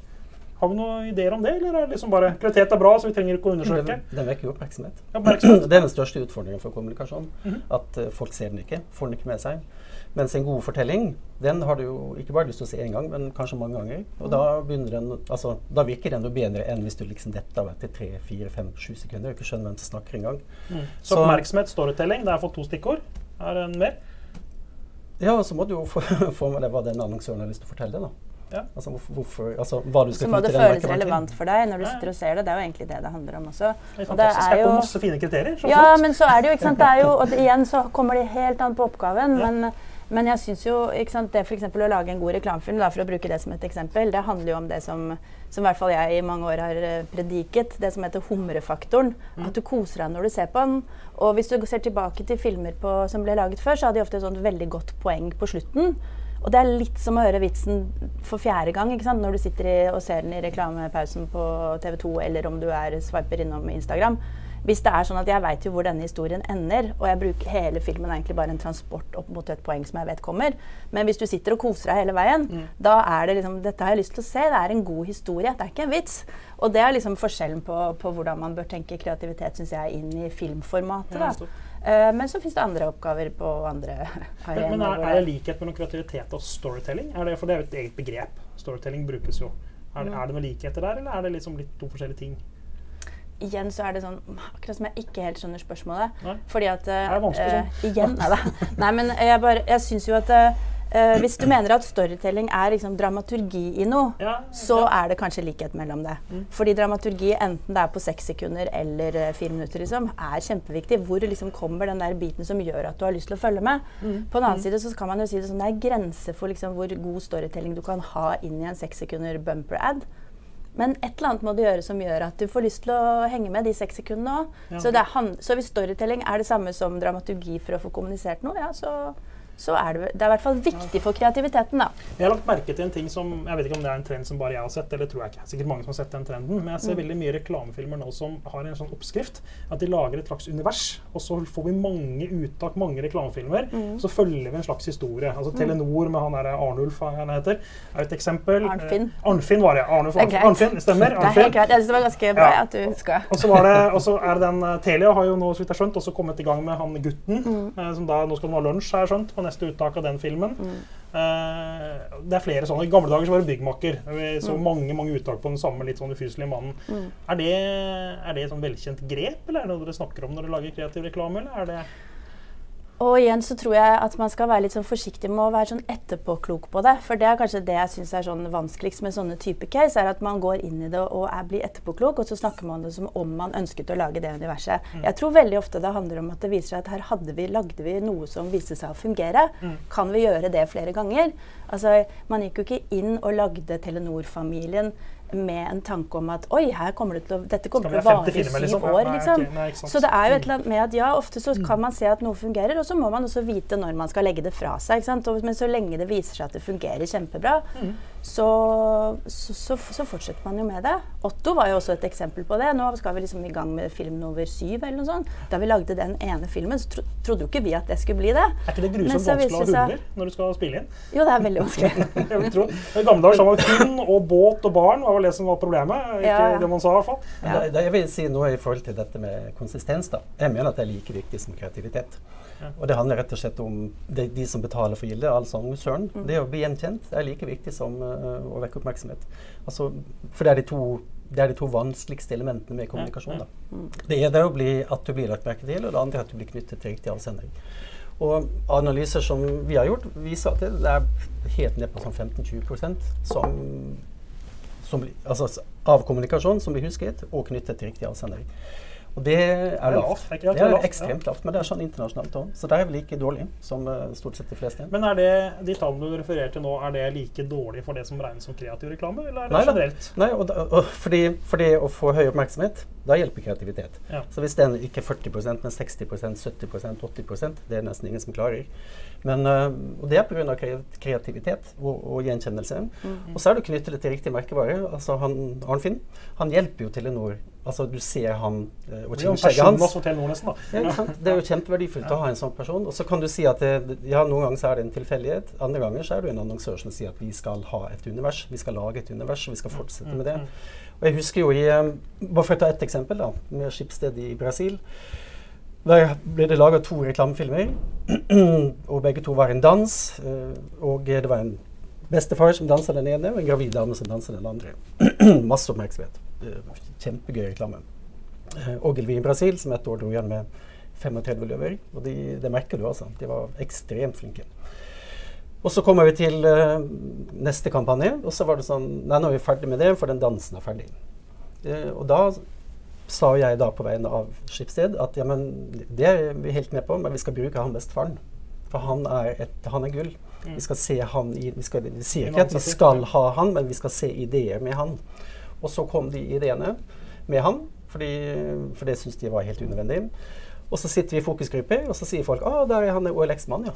Har vi noen ideer om det, eller er det liksom bare kreativitet er bra, så vi trenger ikke å undersøke? den, den vekker jo oppmerksomhet. Oppmerksomhet. Det er den største utfordringen for kommunikasjon. Mhm. At eh, folk ser den ikke, får den ikke med seg. Mens en god fortelling den har du jo ikke bare lyst til å se én gang, men kanskje mange ganger. Og da, begynner den, altså, da virker den jo bedre enn hvis du liksom detter av etter tre, fire, fem, sju sekunder og ikke skjønner hvem som snakker engang. Mm. Så Så- oppmerksomhet, storytelling, det har fått to stikkord. Er det en mer? Ja, så må du jo få, få med deg hva den annonsøren har lyst til å fortelle. da. Ja. Altså, hvorfor, hvorfor, altså hva du Så må det føles relevant for deg når du sitter og ser det. Det er jo egentlig det det handler om også. Det er Og det er jo masse fine kriterier. Ja, flott. men så er det jo, ikke sant, det er jo, og det, igjen så kommer det helt an på oppgaven. Ja. Men, men jeg syns jo ikke sant, det for eksempel å lage en god reklamefilm, da, for å bruke det som et eksempel, det handler jo om det som, som i hvert fall jeg i mange år har eh, prediket, det som heter humrefaktoren. At du koser deg når du ser på den. Og hvis du ser tilbake til filmer på, som ble laget før, så hadde de ofte et sånt veldig godt poeng på slutten. Og det er litt som å høre vitsen for fjerde gang ikke sant? når du sitter i, og ser den i reklamepausen på TV 2, eller om du er swiper innom Instagram. Hvis det er sånn at jeg veit jo hvor denne historien ender, og jeg bruker hele filmen egentlig bare en transport opp mot et poeng som jeg vet kommer, men hvis du sitter og koser deg hele veien, da er det liksom Dette har jeg lyst til å se. Det er en god historie. Det er ikke en vits. Og det er liksom forskjellen på, på hvordan man bør tenke kreativitet, syns jeg, inn i filmformatet. Da. Eh, men så fins det andre oppgaver på andre arenaer. men er, er det likhet mellom kreativitet og storytelling? Er det, for det er jo et eget begrep. Storytelling brukes jo. Er det, er det noen likheter der, eller er det liksom litt to forskjellige ting? igjen så er det sånn Akkurat som jeg ikke helt skjønner spørsmålet. Nei. Fordi at Det er vanskelig sånn. Uh, Igjen, nei da. Nei, men jeg, bare, jeg syns jo at eh, Hvis du mener at storytelling er liksom dramaturgi i noe, Ja, så er det kanskje likhet mellom det. Mm. Fordi dramaturgi, enten det er på seks sekunder eller uh, fire minutter, liksom, er kjempeviktig. Hvor liksom kommer den der biten som gjør at du har lyst til å følge med. Mm. På den annen side så kan man jo si det sånn, det er grenser for liksom hvor god storytelling du kan ha inn i en seks sekunder bumper-ad. Men et eller annet må du gjøre som gjør at du får lyst til å henge med de seks sekundene òg. Ja. Så, så hvis storytelling er det samme som dramaturgi for å få kommunisert noe, ja, så, så er det, det er i hvert fall viktig for kreativiteten, da. Jeg har lagt merke til en ting som Jeg vet ikke om det er en trend som bare jeg har sett, eller tror jeg ikke. Sikkert mange som har sett den trenden. Men jeg ser Mm. veldig mye reklamefilmer nå som har en sånn oppskrift. At de lager et slags univers, og så får vi mange uttak, mange reklamefilmer. Mm. Så følger vi en slags historie. Altså Telenor med han derre Arnulf, han heter, er et eksempel. Arnfinn. Eh, Arnfinn var det. Arnulf Det Arnfinn, stemmer. Arnfinn. Det er helt Arnfinn. greit. Jeg synes det var ganske bra Ja. at du huska. Og så, var det, og så er det den eh, Telia har jo nå, så vidt jeg har skjønt, også kommet i gang med han gutten. Mm. eh, som da, Nå skal ha lunsj, har jeg skjønt, neste uttak av den filmen. Mm. Uh, det er flere sånne. I gamle dager så var det byggmakker. Vi så Mm. mange mange uttak på den samme litt sånn ufyselige mannen. Mm. Er det, er det et sånn velkjent grep, eller er det noe dere snakker om når dere lager kreativ reklame? eller er det... Og igjen så tror jeg at man skal være litt sånn forsiktig med å være sånn etterpåklok på det. For det er kanskje det jeg syns er sånn vanskeligst med sånne type case, er at man går inn i det og er, blir etterpåklok, og så snakker man det som om man ønsket å lage det universet. Jeg tror veldig ofte det handler om at det viser seg at her hadde vi, lagde vi noe som viste seg å fungere. Mm. Kan vi gjøre det flere ganger? Altså, man gikk jo ikke inn og lagde Telenor-familien med en tanke om at oi, her kommer det å, dette kommer til å vare i syv liksom? År. liksom. nei. Så det er jo et Mm. eller annet med at ja, ofte så kan man se at noe fungerer, og så må man også vite når man skal legge det fra seg. Og, men så lenge det viser seg at det fungerer kjempebra, Mm. så, så, så, så fortsetter man jo med det. Otto var jo også et eksempel på det. Nå skal vi liksom i gang med film nummer syv eller noe sånt. Da vi lagde den ene filmen, så tro, trodde jo ikke vi at det skulle bli det. Er ikke det grusomt vanskelig å ha hunder når du skal spille inn? Jo, det er veldig vanskelig. I gamle dager var det hund og båt og barn var vel det som var problemet. Ikke Ja, ja. det man sa, i hvert fall. Ja. Da, da jeg vil si noe i forhold til dette med konsistens. da. Jeg mener at det er like viktig som kreativitet. Ja. Og det handler rett og slett om de, de som betaler for gildet, altså annonsøren. Mm. Det å bli gjenkjent er like viktig som uh, å vekke oppmerksomhet. Altså, for det er, to, det er, de to, vanskeligste elementene med kommunikasjon. Da. Det ene er å bli, at du blir lagt merke til, og det andre er at du blir knyttet til riktig avsender. Og analyser som vi har gjort, viser at det er helt ned på sånn 15-20% som, som, altså, av kommunikasjon som blir husket og knyttet til riktig avsender. Og det er lavt. Det er, det er ekstremt lavt, men det er sånn internasjonalt òg. Så det er vel like dårlig som uh, stort sett de fleste. Men er det de tallene du refererer til nå, er det like dårlig for det som regnes som kreativ reklame, eller er det Nei, generelt? Nei, og, da, og fordi, fordi, å få høy oppmerksomhet, da hjelper kreativitet. Ja. Så hvis den ikke er 40% men 60% 70% 80% det er nesten ingen som klarer. Men, uh, og det er pga. kreativitet og, og gjenkjennelse. Mm -hmm. Og så er det knyttet til riktig merkevare. Altså han, Arnfinn han hjelper jo Telenor Altså, du ser han uh, og skjegget hans. Ja, det er jo kjempeverdifullt ja. å ha en sånn person. Og så kan du si at det, ja, noen ganger så er det en tilfeldighet. Andre ganger så er du en annonsør som sier at vi skal ha et univers. Vi skal lage et univers, og vi skal fortsette mm, med det. Mm. Og jeg husker jo i um, Bare for å ta ett eksempel, da, med Skipsted i Brasil. Der ble det laga to reklamefilmer, og begge to var en dans. Uh, og det var en bestefar som danser den ene, og en gravid dame som danser den andre. Masse oppmerksomhet. Kjempegøy reklame. Uh, Ogilvy i Brasil, som et år dro igjen med 35 løver. Og de, det merker du, altså. De var ekstremt flinke. Og så kommer vi til uh, neste kampanje, og så var det sånn Nei, nå er vi ferdig med det, for den dansen er ferdig. Uh, og da sa jeg da på vegne av Skipsted at ja, men det er vi helt med på, men vi skal bruke han bestefaren. For han er, et, han er gull. Mm. Vi skal se han i Vi, skal, vi sier ikke at vi skal ha han, men vi skal se ideer med han. Og så kom de ideene med han, fordi, for det syntes de var helt unødvendig. Og så sitter vi i fokusgruppe, og så sier folk at der er han OLX-mann, ja.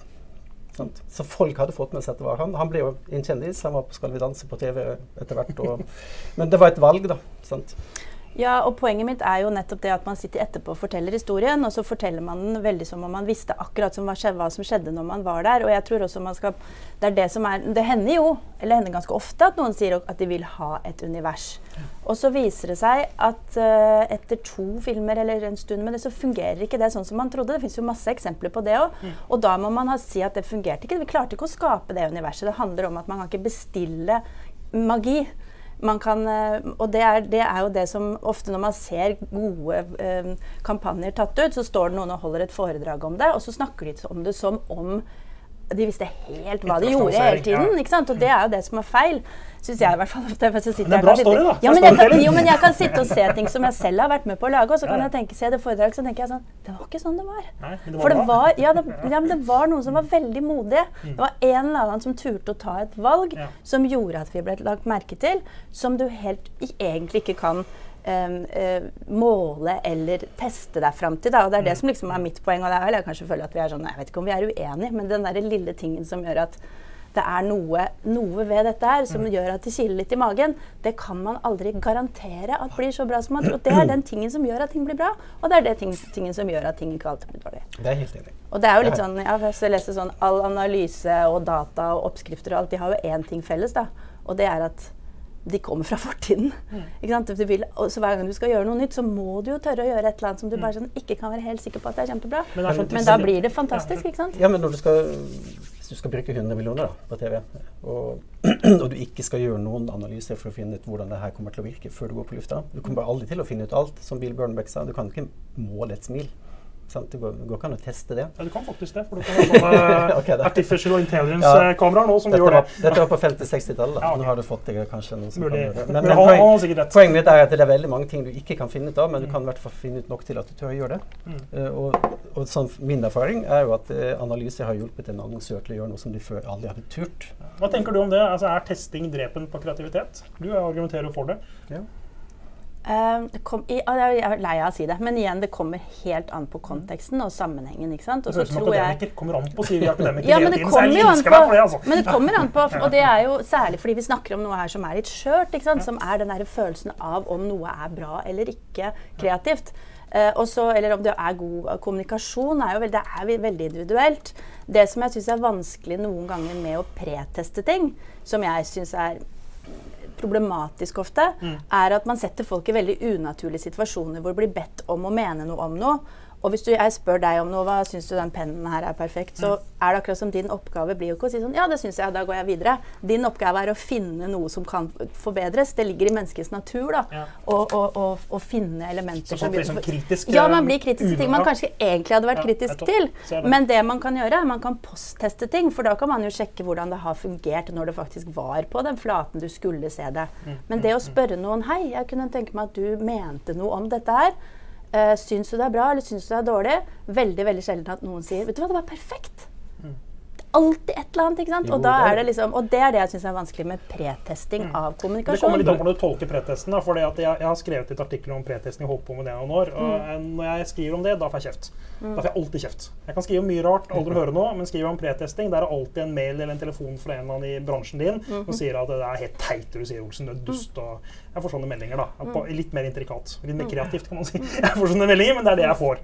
Sant? Så folk hadde fått med seg at det var han. Han ble jo en kjendis. Han var på Skal vi danse på TV etter hvert. Og, men det var et valg, da. Sant? Ja, og poenget mitt er jo nettopp det at man sitter etterpå og forteller historien, og så forteller man den veldig som om man visste akkurat som hva, hva som skjedde når man var der. Og jeg tror også man skal Det er det som er Det hender jo, eller hender ganske ofte, at noen sier at de vil ha et univers. Og så viser det seg at uh, etter to filmer eller en stund med det, så fungerer ikke det sånn som man trodde. Det fins jo masse eksempler på det òg. Mm. Og da må man si at det fungerte ikke. Vi klarte ikke å skape det universet. Det handler om at man kan ikke bestille magi kan, eh, og det er, det er, jo det som ofte når man ser gode eh, kampanjer tatt ut, så står det noen og holder et foredrag om det, og så snakker de om det som om de visste helt hva de gjorde hele tiden. ikke sant? Og det er jo det som er feil. Syns jeg i hvert fall. Det er bra story, da. Ja, men, kan, jo, men jeg kan sitte og se ting som jeg selv har vært med på å lage, og så kan jeg tenke, se det foredraget, så tenker jeg sånn Det var ikke sånn det var. Nei, det var For det var, ja, det, ja, men det var noen som var veldig modige. Mm. Det var en eller annen som turte å ta et valg som gjorde at vi ble lagt merke til, som du helt egentlig ikke kan Uh, måle eller teste deg fram til. Da. Og det er det mm. som liksom er mitt poeng. Og det er vel jeg kanskje føler at vi er sånn, jeg vet ikke om vi er uenige, men den der lille tingen som gjør at det er noe, noe ved dette her som mm. gjør at det kiler litt i magen. Det kan man aldri garantere at blir så bra som man tror. Det er den tingen som gjør at ting blir bra, og det er det ting, tingen som gjør at ting ikke alltid blir dårlig. Det er helt enig. Og det er jo litt sånn, ja, jeg leser sånn All analyse og data og oppskrifter og alt, de har jo én ting felles, da. Og det er at de kommer fra fortiden. Mm. Vil, så Hver gang du skal gjøre noe nytt, så må du jo tørre å gjøre et eller annet som du mm. bare sånn, ikke kan være helt sikker på at det er kjempebra. Men, er men da blir det fantastisk, ikke sant? Ja, men når du skal hvis du skal bruke 100 millioner da, på TV, og, og, du ikke skal gjøre noen analyser for å finne ut hvordan det her kommer til å virke før du går på lufta Du kommer bare aldri til å finne ut alt, som Bill Burnback sa. Du kan ikke måle et smil. Sant? Det går, går ikke an å teste det. Ja, du kan faktisk det. For du kan ha sånne okay, artificial intelligence-kameraer nå som dette gjør det. Var, dette var på 50-60-tallet. Ja, okay. Nå har du fått det kanskje noen som Mulig. kan gjøre det. Men, men poeng, poenget mitt er at det er veldig mange ting du ikke kan finne ut av, men du mm. kan i hvert fall finne ut nok til at du tør å gjøre det. Mm. Uh, og, og sånn, min erfaring er jo at uh, analyser har hjulpet en annonsør til å gjøre noe som de før aldri hadde turt. Hva tenker du om det? Altså, er testing drepen på kreativitet? Du argumenterer jo for det. Ja. Uh, kom, i, jeg er lei av å si det, men igjen, det kommer helt an på konteksten og sammenhengen. ikke sant? Og det tror jeg... akademiker kommer an på, sier vi akademikere ja, men det kommer jo an på, det, altså. Men det kommer an på, og det er jo særlig fordi vi snakker om noe her som er litt skjørt, som er den der følelsen av om noe er bra eller ikke kreativt. Uh, også, eller om det er god kommunikasjon, er jo veld, det er veldig individuelt. Det som jeg syns er vanskelig noen ganger med å preteste ting, som jeg syns er problematisk ofte, mm. er at man setter folk i veldig unaturlige situasjoner hvor de blir bedt om å mene noe om noe. Og hvis du, jeg spør deg om noe, hva syns du den pennen her er perfekt, så er det akkurat som din oppgave blir jo ikke å si sånn Ja, det syns jeg, da går jeg videre. Din oppgave er å finne noe som kan forbedres. Det ligger i menneskets natur da, Ja. å, finne elementer folk blir sånn kritisk, Ja, man blir kritisk til ting man kanskje egentlig hadde vært Ja, kritisk til. Det. Men det man kan gjøre, er man kan postteste ting. For da kan man jo sjekke hvordan det har fungert når det faktisk var på den flaten du skulle se det. Mm, Men det å spørre noen Hei, jeg kunne tenke meg at du mente noe om dette her. Uh, syns du det er bra, eller syns du det er dårlig? Veldig veldig sjelden at noen sier Vet du hva, det var perfekt. Mm. Det alltid et eller annet. ikke sant? Jo, Og, da er det liksom, og det er det jeg syns er vanskelig med pretesting Mm. av Det kommer litt an på hvordan du tolker pretesten. da, fordi at jeg, jeg har skrevet et artikkel om pretesting og holdt på med det noen år. Og Mm. når jeg skriver om det, da får jeg kjeft. Da får jeg alltid kjeft. Jeg kan skrive om mye rart, aldri høre noe, men skriver jeg om pretesting, der er alltid en mail eller en telefon fra en eller annen i bransjen din Mm-hmm. som sier at det er helt teit det du sier, Olsen. Du er dust. og Jeg får sånne meldinger, da. Mm. På, litt mer intrikat. Litt mer kreativt, kan man si. Jeg får sånne meldinger, men det er det jeg får.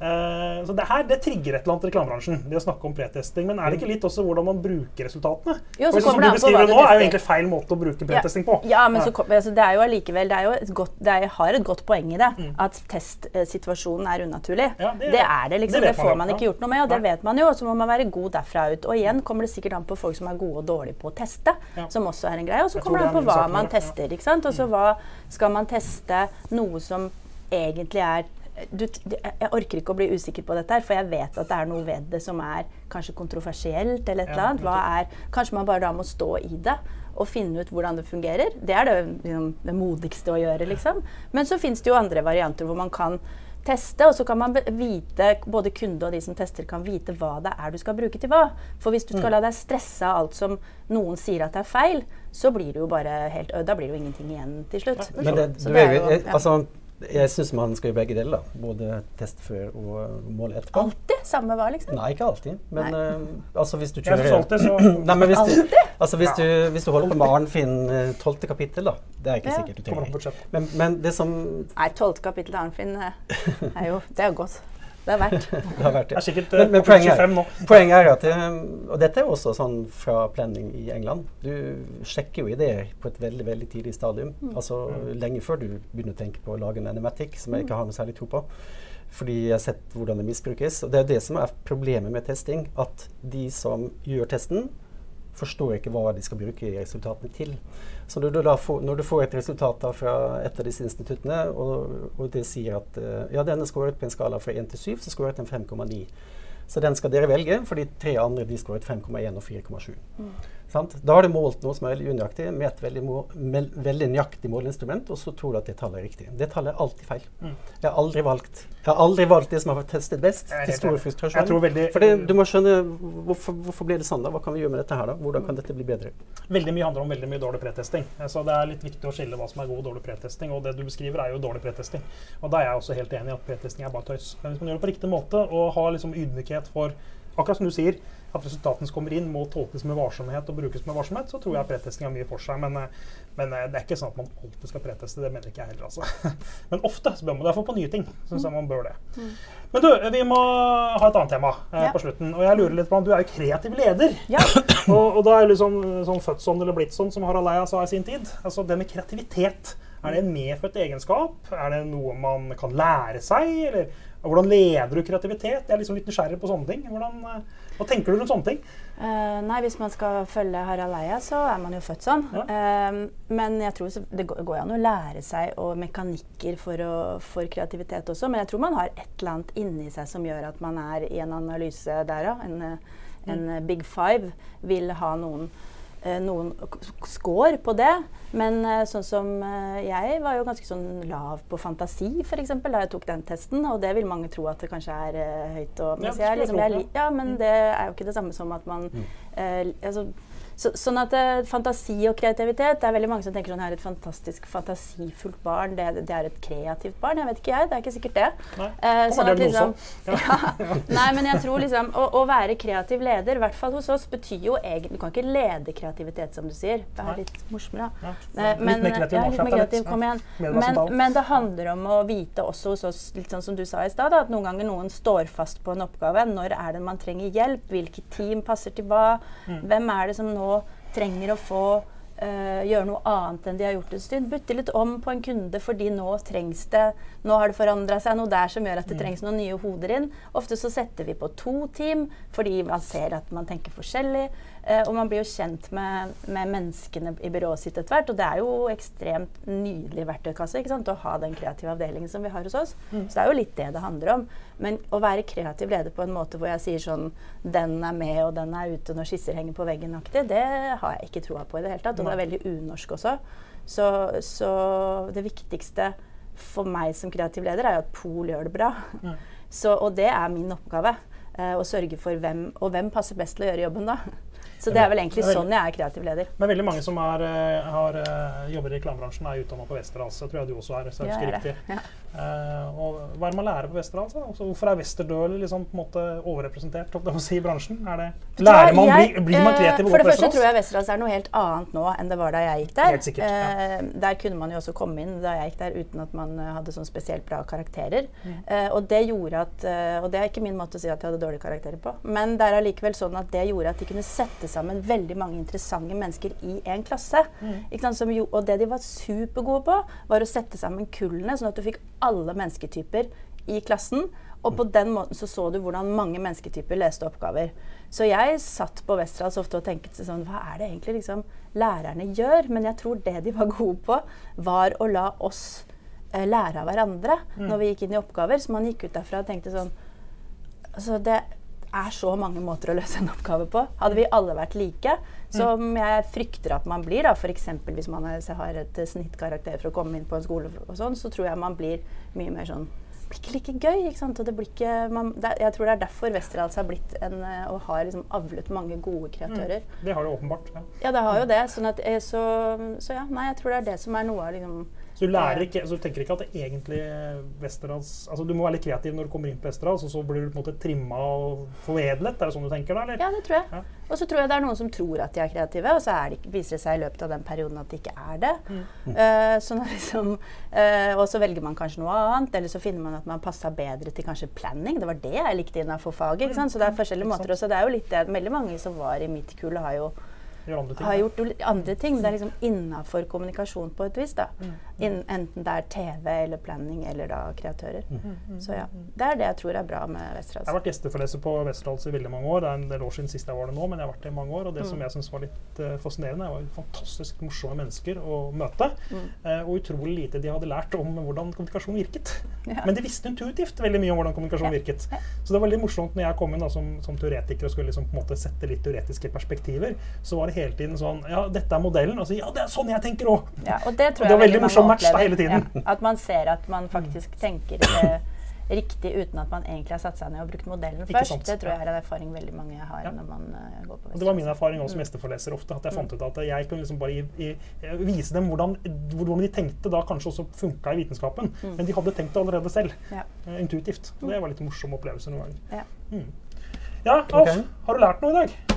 Uh, så det her det trigger et eller annet i reklamebransjen, det å snakke om pretesting. Men er det ikke litt også hvordan man bruker resultatene? Jo, så som du beskriver nå, er jo egentlig feil måte å bruke pretesting på. Ja, men så, kom- altså, det er jo allikevel Det, jo et godt, det er, har et godt poeng i det. At testsituasjonen er unaturlig. Mm. Ja, det- det, er det, liksom. det vet man får man ikke gjort noe med, og det vet man jo. Og så må man være god derfra ut. Og igjen kommer det sikkert an på folk som er gode og dårlige på å teste, Ja. som også er en greie. Og så kommer det an på hva man ja. tester. ikke sant? Og så hva skal man teste noe som egentlig er du, jeg orker ikke å bli usikker på dette, her, for jeg vet at det er noe ved det som er kanskje kontroversielt. eller et eller annet. Hva er, kanskje man bare da må stå i det og finne ut hvordan det fungerer. Det er det, liksom, det modigste å gjøre. liksom. Men så fins det jo andre varianter hvor man kan teste, og så kan man vite, både kunde og de som tester, kan vite hva det er du skal bruke til hva. For hvis du skal la deg stresse av alt som noen sier at det er feil, så blir det jo bare helt Da blir det jo ingenting igjen til slutt. Men det, Så det jo- ja. altså, jeg syns man skal gjøre begge deler. da. Både teste før og mål etterpå. Alltid samme hva, liksom. Nei, ikke alltid. Men uh, altså hvis du kjører synes alltid så Nei, men hvis du, altså hvis, du, hvis du holder på med Arnfinn uh, tolvte kapittel, da. Det er ikke Ja. sikkert du trenger. Men, men det som Nei, tolvte kapittel til Arnfinn eh, er jo Det er jo godt. Det er verdt. det har vært Det er sikkert Men- eh, men poenget er- Poenget er at uh, Og dette er også sånn fra planning i England. Du sjekker jo ideer på et veldig veldig tidlig stadium. Altså lenge før du begynner å tenke på å lage en animatic, som jeg ikke har noe særlig tro på. Fordi jeg har sett hvordan det misbrukes. Og det er det som er problemet med testing. At de som gjør testen, forstår ikke hva de skal bruke resultatene til. Så når du, får, når du får et resultat fra et av disse instituttene, og, og det sier at eh, ja, denne skåret på en skala fra 1 til 7, så skåret den 5,9. Så den skal dere velge, for de tre andre de skåret 5,1 og 4,7. Sant? Da har du målt noe som er veldig unøyaktig, med et veldig, må, veldig nøyaktig måleinstrument, og så tror du at det tallet er riktig. Det tallet er alltid feil. Mm. Jeg har aldri valgt Jeg har aldri valgt det som har vært testet best, til stor frustrasjon. Veldig- For det, du må skjønne hvorfor, hvorfor ble det sånn, da? Hva kan vi gjøre med dette her, da? Hvordan kan dette bli bedre? Veldig mye handler om veldig mye dårlig pretesting. Så det er litt viktig å skille hva som er god og dårlig pretesting. Og det du beskriver, er jo dårlig pretesting. Og da er jeg også helt enig i at pretesting er bare tøys. Men hvis man gjør det på riktig måte og har liksom ydmykhet for Akkurat som du sier, at resultatene som kommer inn, må tolkes med varsomhet og brukes med varsomhet, så tror jeg pretesting har mye for seg. Men, eh, men eh, det er ikke sånn at man alltid skal preteste. Det mener ikke jeg heller, altså. Men ofte så bør man derfor på nye ting. Syns jeg man bør det. Men du, vi må ha et annet tema eh, Ja. på slutten. Og jeg lurer litt på Du er jo kreativ leder. Ja. og, og da er det liksom sånn, sånn født sånn eller blitt sånn, som Harald Eia sa i sin tid. Altså det med kreativitet. Er det en medfødt egenskap? Er det noe man kan lære seg? Eller hvordan leder du kreativitet? Jeg er liksom litt nysgjerrig på sånne ting. Hvordan, eh, hva tenker du rundt sånne ting? Uh, nei, hvis man skal følge Harald Eia, så er man jo født sånn. Eh, men jeg tror det går an å lære seg og mekanikker for, å, for kreativitet også. Men jeg tror man har et eller annet inni seg som gjør at man er i en analyse der, òg. En, eh, en eh, big five vil ha noen noen skår score på det. Men eh, sånn som eh, jeg var jo ganske sånn lav på fantasi, f.eks. da jeg tok den testen. Og det vil mange tro at det kanskje er eh, høyt. Og, Ja, jeg, liksom, jeg, ja. men det er jo ikke det samme som at man eh, altså, så, sånn at eh, Fantasi og kreativitet Det er veldig mange som tenker sånn Jeg har et fantastisk fantasifullt barn. Det, det er et kreativt barn. Jeg vet ikke jeg. Det er ikke sikkert det. Nei. Eh, sånn at liksom, ja. Nei, men jeg tror liksom å, å være kreativ leder, i hvert fall hos oss, betyr jo egentlig Du kan ikke lede kreativitet, som du sier. Det er litt morsommere, da. Ja. Eh, Litt mer kreativ ja, litt mer kreativ, kom igjen. Men, men det handler om å vite også hos oss, litt sånn som du sa i stad, at noen ganger noen står fast på en oppgave. Når er det man trenger hjelp? Hvilket team passer til hva? Mm. Hvem er det som nå trenger å få Uh, gjøre noe annet enn de har gjort en stund. Bytte litt om på en kunde fordi nå trengs det Nå har det forandra seg noe der som gjør at det trengs noen nye hoder inn. Ofte så setter vi på to team fordi man ser at man tenker forskjellig. Eh, og man blir jo kjent med, med menneskene i byrået sitt etter hvert. Og det er jo ekstremt nydelig verktøykasse å ha den kreative avdelingen som vi har hos oss. Så det er jo litt det det handler om. Men å være kreativ leder på en måte hvor jeg sier sånn Den er med, og den er ute når skisser henger på veggen-aktig, det har jeg ikke troa på i det hele tatt. Og det er veldig unorsk også. Så, så det viktigste for meg som kreativ leder er jo at Pol gjør det bra. Så, og det er min oppgave. eh, å sørge for hvem Og hvem passer best til å gjøre jobben da? Så det er vel egentlig sånn jeg er kreativ leder. Men veldig mange som er, eh, har, eh, jobber i reklamebransjen, er utdanna på Westerdals. Det tror jeg du også er. hvis jeg husker er riktig. Eh, og hva er det man lærer på Westerdal? Altså, hvorfor er Westerdøl liksom, på en måte overrepresentert jeg si, i bransjen? Er det, lærer man, Jeg- blir, blir man eh, kreativ For det første tror jeg Westerdals er noe helt annet nå enn det var da jeg gikk der. Helt sikkert, ja. Eh, der kunne man jo også komme inn da jeg gikk der uten at man eh, hadde sånn spesielt bra karakterer. Eh, og det gjorde at eh, Og det er ikke min måte å si at jeg hadde dårlige karakterer på, men det er allikevel sånn at det gjorde at de kunne sette sammen veldig mange interessante mennesker i en klasse. Som jo, og det de var supergode på, var å sette sammen kullene, sånn at du fikk alle mennesketyper i klassen. Og på den måten så så du hvordan mange mennesketyper leste oppgaver. Så jeg satt på Westerdals ofte og tenkte sånn Hva er det egentlig liksom lærerne gjør? Men jeg tror det de var gode på, var å la oss eh, lære av hverandre når vi gikk inn i oppgaver. Så man gikk ut derfra og tenkte sånn Altså det er så mange måter å løse en oppgave på. Hadde vi alle vært like, som jeg frykter at man blir, f.eks. hvis man er, har et snittkarakter for å komme inn på en skole, og sånn, så tror jeg man blir mye mer sånn blir ikke like gøy. ikke sant? Og det blir ikke, man, det, jeg tror det er derfor Westerdals har blitt en, eh, og har liksom avlet mange gode kreatører. Det har det åpenbart. Ja. Ja, det har jo det. Sånn at, eh, så, så ja, nei, jeg tror det er det som er noe av liksom Så du lærer ikke, så du tenker ikke at det egentlig Westerdals altså Du må være litt kreativ når du kommer inn på Westerdals, og så blir du på en måte trimma og foredlet? Er det sånn du tenker da, eller? Ja, det tror jeg. Ja. Og så tror jeg det er noen som tror at de er kreative, og så er de, viser det seg i løpet av den perioden at de ikke er det. Eh, sånn liksom, uh, og så velger man kanskje noe annet, eller så finner man at man passer bedre til kanskje planning. Det var det jeg likte innenfor faget. ikke sant? Så det er forskjellige måter. Og så det er jo litt det, veldig mange som var i mitt kull, har jo Gjør andre ting? har gjort andre ting. Men det er liksom innafor kommunikasjon på et vis. da. In, enten det er TV eller planning eller da kreatører. Så ja. Det er det jeg tror er bra med Jeg har Westerdals. vært gjesteforeleser på Westerdals i veldig mange år. Det er en del år siden sist jeg var det nå, men jeg har vært det i mange år. Og det Mm. som jeg syns var litt uh, fascinerende, var fantastisk morsomme mennesker å møte. Mm. eh, og utrolig lite de hadde lært om hvordan kommunikasjon virket. Ja. Men de visste intuitivt veldig mye om hvordan kommunikasjon Ja. virket. Så det var veldig morsomt når jeg kom inn da, som, som teoretiker og skulle liksom på en måte sette litt teoretiske perspektiver, så var det hele tiden sånn Ja, dette er modellen. Og så ja, det er sånn jeg tenker òg! Ja, og det tror Og det jeg var veldig morsom match da, hele tiden. Ja, at man ser at man faktisk tenker eh, riktig uten at man egentlig har satt seg ned og brukt modellen først. Det tror jeg er en erfaring veldig mange har Ja. når man uh, går på Og det var min erfaring også som gjesteforeleser ofte. At jeg fant ut at jeg kunne liksom bare i, i, vise dem hvordan, hvordan de tenkte da kanskje også funka i vitenskapen. Men de hadde tenkt det allerede selv. Ja. eh, intuitivt. Og det var litt morsom opplevelse noen ganger. Ja. Mm. Ja, Alf, okay. har du lært noe i dag?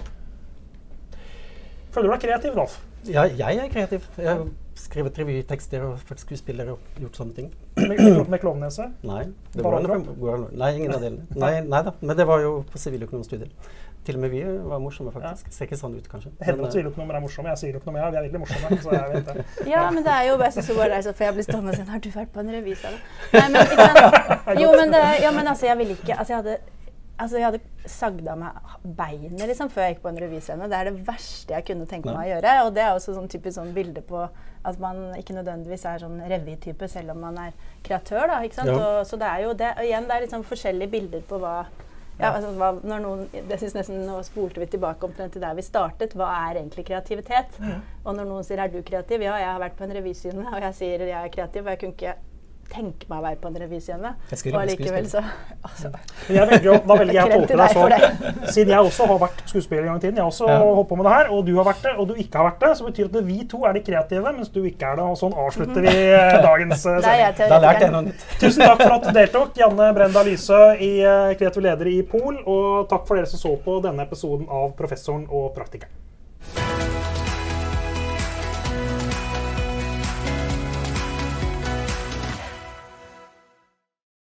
Føler du deg kreativ, Rolf? Ja, jeg er kreativ. Jeg har skrevet revytekster og vært skuespiller og gjort sånne ting. Med, med, med klovnese? Nei, Nei, ingen av delene. Nei, nei da, men det var jo på siviløkonomstudiet. Til og med vi var morsomme, faktisk. Ser ikke sånn ut, kanskje. Det Men, eh, siviløkonomer er morsomme. Jeg sier økonomer, vi er virkelig morsomme. Så jeg vet det. Ja, men det er jo bare jo bare er For jeg blir stående og si Har du vært på en revy? sa du? Nei, men, ikke sant? Jo, men, det, ja, men altså, jeg ville ikke Altså, jeg hadde Altså, jeg hadde sagd av meg beinet liksom, før jeg gikk på en revyscene. Det er det verste jeg kunne tenke meg å gjøre. Og det er også sånn typisk sånn bilde på at man ikke nødvendigvis er sånn revytype selv om man er kreatør. da, ikke sant? Ja. Og, så det er jo det. Og igjen, det er liksom forskjellige bilder på hva ja, altså, hva, når noen, det synes nesten Nå spolte vi tilbake omtrent til der vi startet. Hva er egentlig kreativitet? Og når noen sier 'er du kreativ'? Ja, jeg har vært på en revysyne, og jeg sier jeg er kreativ. Og jeg kunne ikke tenke meg å være på en revyscene. Og allikevel så altså, jeg velger, da velger jeg å tolke deg så. Siden jeg også har vært skuespiller en gang i tiden, jeg har også Ja. holdt på med det her, og du har vært det, og du ikke har vært det, så betyr det at vi to er de kreative, mens du ikke er det. Og sånn avslutter vi eh, dagens eh, er sending. Tusen takk for at du deltok, Janne Brenda Lysø, i eh, Kreativ leder i Pol, og takk for dere som så på denne episoden av Professoren og praktikeren.